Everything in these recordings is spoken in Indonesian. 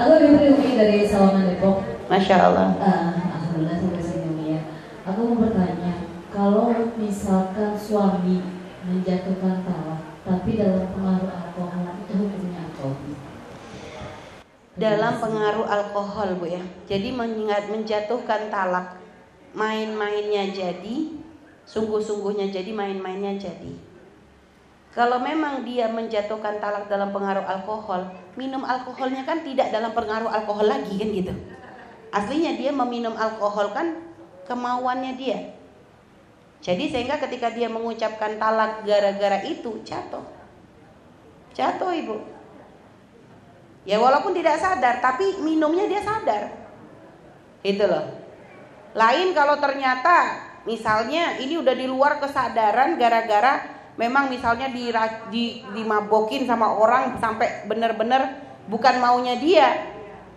Aku Bibri Umi dari Sawangan Depok. Masya Allah. Uh, Alhamdulillah sampai sini ya. Aku mau bertanya, kalau misalkan suami menjatuhkan talak, tapi dalam pengaruh alkohol itu hukumnya apa? Dalam pengaruh alkohol bu ya. Jadi mengingat menjatuhkan talak, main-mainnya jadi, sungguh-sungguhnya jadi, main-mainnya jadi. Kalau memang dia menjatuhkan talak dalam pengaruh alkohol, minum alkoholnya kan tidak dalam pengaruh alkohol lagi kan gitu. Aslinya dia meminum alkohol kan kemauannya dia. Jadi sehingga ketika dia mengucapkan talak gara-gara itu jatuh. Jatuh ibu. Ya walaupun tidak sadar tapi minumnya dia sadar. Itu loh. Lain kalau ternyata misalnya ini udah di luar kesadaran gara-gara memang misalnya di, di dimabokin sama orang sampai benar-benar bukan maunya dia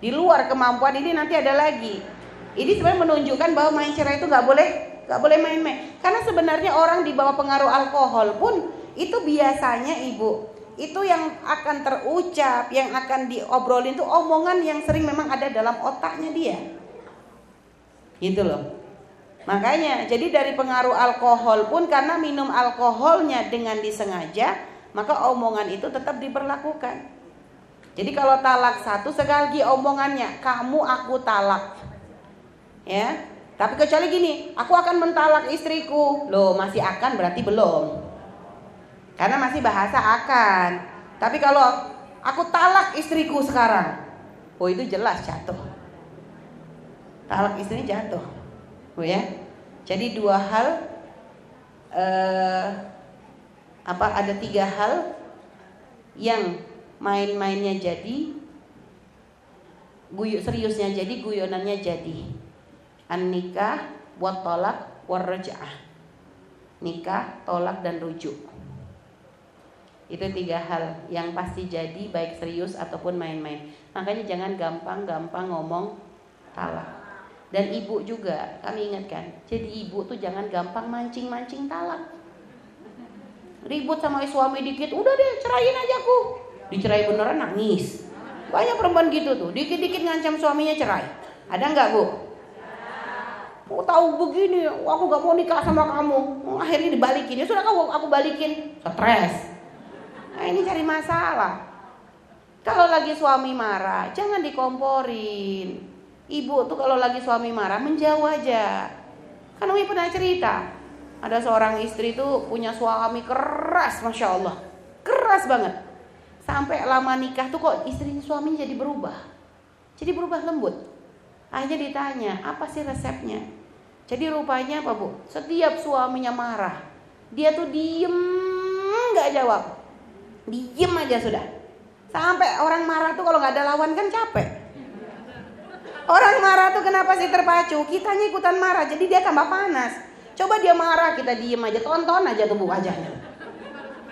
di luar kemampuan ini nanti ada lagi. Ini sebenarnya menunjukkan bahwa main cerai itu nggak boleh nggak boleh main-main. Karena sebenarnya orang di bawah pengaruh alkohol pun itu biasanya ibu itu yang akan terucap yang akan diobrolin itu omongan yang sering memang ada dalam otaknya dia. Gitu loh Makanya, jadi dari pengaruh alkohol pun karena minum alkoholnya dengan disengaja, maka omongan itu tetap diberlakukan. Jadi kalau talak satu sekali omongannya, kamu aku talak. Ya. Tapi kecuali gini, aku akan mentalak istriku. Loh, masih akan berarti belum. Karena masih bahasa akan. Tapi kalau aku talak istriku sekarang, oh itu jelas jatuh. Talak istri jatuh. Bu ya. Jadi dua hal eh, apa ada tiga hal yang main-mainnya jadi guyuk seriusnya jadi guyonannya jadi. An nikah buat tolak warajah nikah tolak dan rujuk. Itu tiga hal yang pasti jadi baik serius ataupun main-main. Makanya jangan gampang-gampang ngomong talak dan ibu juga, kami ingatkan. Jadi ibu tuh jangan gampang mancing-mancing talak. Ribut sama suami dikit, udah deh ceraiin aja aku. Dicerai beneran nangis. Banyak perempuan gitu tuh, dikit-dikit ngancam suaminya cerai. Ada nggak bu? Aku tahu begini, aku gak mau nikah sama kamu. Akhirnya dibalikin, ya sudah kau aku balikin. Stres. Nah ini cari masalah. Kalau lagi suami marah, jangan dikomporin. Ibu tuh kalau lagi suami marah menjauh aja. Kan Umi pernah cerita, ada seorang istri tuh punya suami keras, masya Allah, keras banget. Sampai lama nikah tuh kok istri suaminya jadi berubah, jadi berubah lembut. Akhirnya ditanya, apa sih resepnya? Jadi rupanya apa bu? Setiap suaminya marah, dia tuh diem nggak jawab, diem aja sudah. Sampai orang marah tuh kalau nggak ada lawan kan capek. Orang marah tuh kenapa sih terpacu? Kitanya ikutan marah, jadi dia tambah panas. Coba dia marah, kita diem aja, tonton aja tuh wajahnya.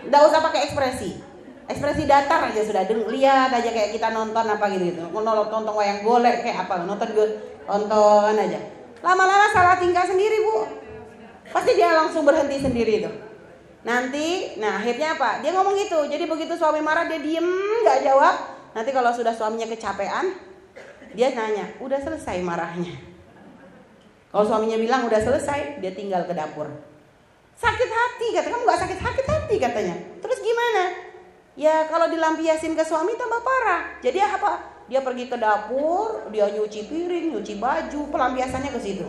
Gak usah pakai ekspresi. Ekspresi datar aja sudah, lihat aja kayak kita nonton apa gitu gitu. Nonton wayang golek kayak apa, nonton gue tonton aja. Lama-lama salah tingkah sendiri bu. Pasti dia langsung berhenti sendiri tuh. Nanti, nah akhirnya apa? Dia ngomong gitu. Jadi begitu suami marah dia diem, nggak jawab. Nanti kalau sudah suaminya kecapean, dia nanya, udah selesai marahnya. Kalau suaminya bilang udah selesai, dia tinggal ke dapur. Sakit hati, kata kamu gak sakit sakit hati katanya. Terus gimana? Ya kalau dilampiasin ke suami tambah parah. Jadi apa? Dia pergi ke dapur, dia nyuci piring, nyuci baju, pelampiasannya ke situ.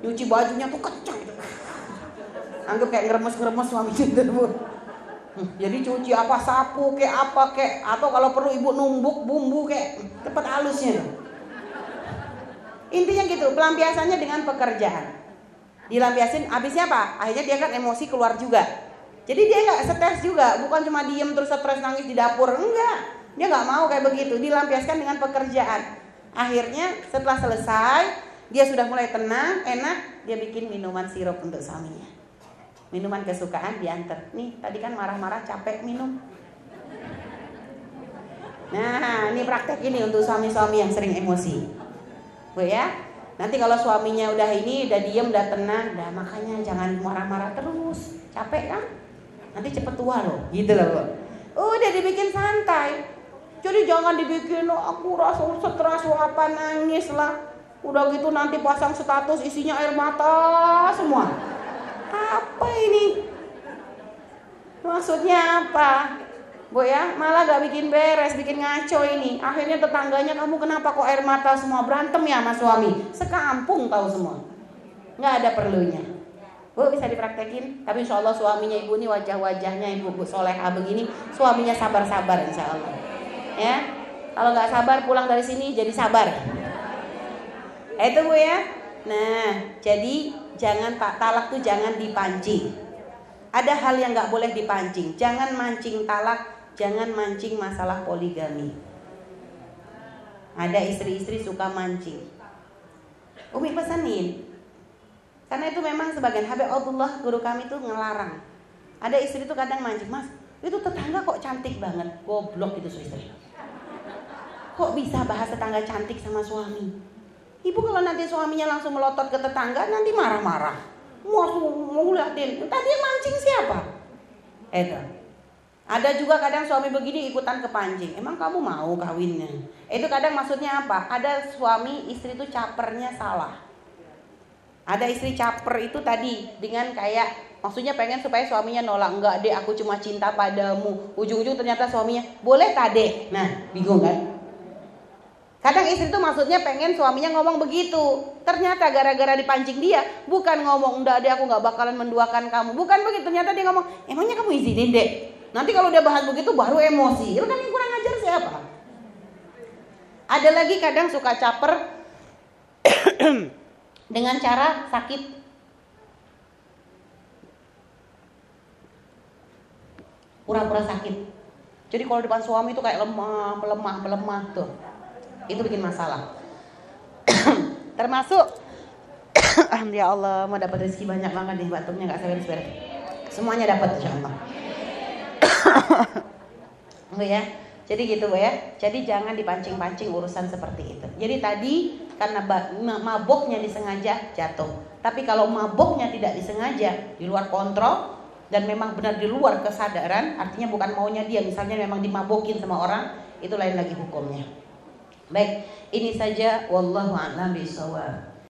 Nyuci bajunya tuh kenceng. Anggap kayak ngeremes-ngeremes suami di dapur. Jadi cuci apa sapu kayak apa kayak atau kalau perlu ibu numbuk bumbu kayak tepat halusnya. Intinya gitu, pelampiasannya dengan pekerjaan. Dilampiasin, habisnya apa? Akhirnya dia kan emosi keluar juga. Jadi dia nggak stres juga, bukan cuma diem terus stres nangis di dapur, enggak. Dia nggak mau kayak begitu, dilampiaskan dengan pekerjaan. Akhirnya setelah selesai, dia sudah mulai tenang, enak, dia bikin minuman sirup untuk suaminya minuman kesukaan diantar. Nih, tadi kan marah-marah capek minum. Nah, ini praktek ini untuk suami-suami yang sering emosi. Bu ya. Nanti kalau suaminya udah ini, udah diem, udah tenang, udah makanya jangan marah-marah terus. Capek kan? Nanti cepet tua loh, gitu loh, Bu. Udah dibikin santai. Jadi jangan dibikin oh, aku rasa stres apa nangis lah. Udah gitu nanti pasang status isinya air mata semua. Apa ini? Maksudnya apa? Bu ya, malah gak bikin beres, bikin ngaco ini. Akhirnya tetangganya kamu kenapa kok air mata semua berantem ya sama suami? Sekampung tahu semua. Nggak ada perlunya. Bu bisa dipraktekin, tapi insya Allah suaminya ibu ini wajah-wajahnya ibu bu soleha begini, suaminya sabar-sabar insya Allah. Ya, kalau nggak sabar pulang dari sini jadi sabar. Itu bu ya. Nah, jadi jangan tak talak tuh jangan dipancing. Ada hal yang nggak boleh dipancing. Jangan mancing talak jangan mancing masalah poligami. Ada istri-istri suka mancing. Umi pesanin. Karena itu memang sebagian Habib Abdullah guru kami itu ngelarang. Ada istri itu kadang mancing, Mas, itu tetangga kok cantik banget. Goblok itu istri. Kok bisa bahas tetangga cantik sama suami? Ibu kalau nanti suaminya langsung melotot ke tetangga nanti marah-marah. Mau liatin, tadi yang mancing siapa? Itu. Ada juga kadang suami begini ikutan kepancing. Emang kamu mau kawinnya? Itu kadang maksudnya apa? Ada suami istri itu capernya salah. Ada istri caper itu tadi dengan kayak maksudnya pengen supaya suaminya nolak enggak deh aku cuma cinta padamu. Ujung-ujung ternyata suaminya boleh tade. Nah bingung kan? Kadang istri itu maksudnya pengen suaminya ngomong begitu. Ternyata gara-gara dipancing dia, bukan ngomong enggak deh aku nggak bakalan menduakan kamu. Bukan begitu. Ternyata dia ngomong, emangnya kamu izinin deh. Nanti kalau dia bahas begitu baru emosi. Itu kan yang kurang ajar siapa? Ada lagi kadang suka caper dengan cara sakit. Pura-pura sakit. Jadi kalau depan suami itu kayak lemah, melemah, melemah tuh. Itu bikin masalah. Termasuk ya Allah mau dapat rezeki banyak banget nih batuknya nggak saya Semuanya dapat insya Allah. Bu ya. Jadi gitu Bu ya. Jadi jangan dipancing-pancing urusan seperti itu. Jadi tadi karena maboknya disengaja jatuh. Tapi kalau maboknya tidak disengaja, di luar kontrol dan memang benar di luar kesadaran, artinya bukan maunya dia, misalnya memang dimabokin sama orang, itu lain lagi hukumnya. Baik, ini saja wallahu a'lam bishawab.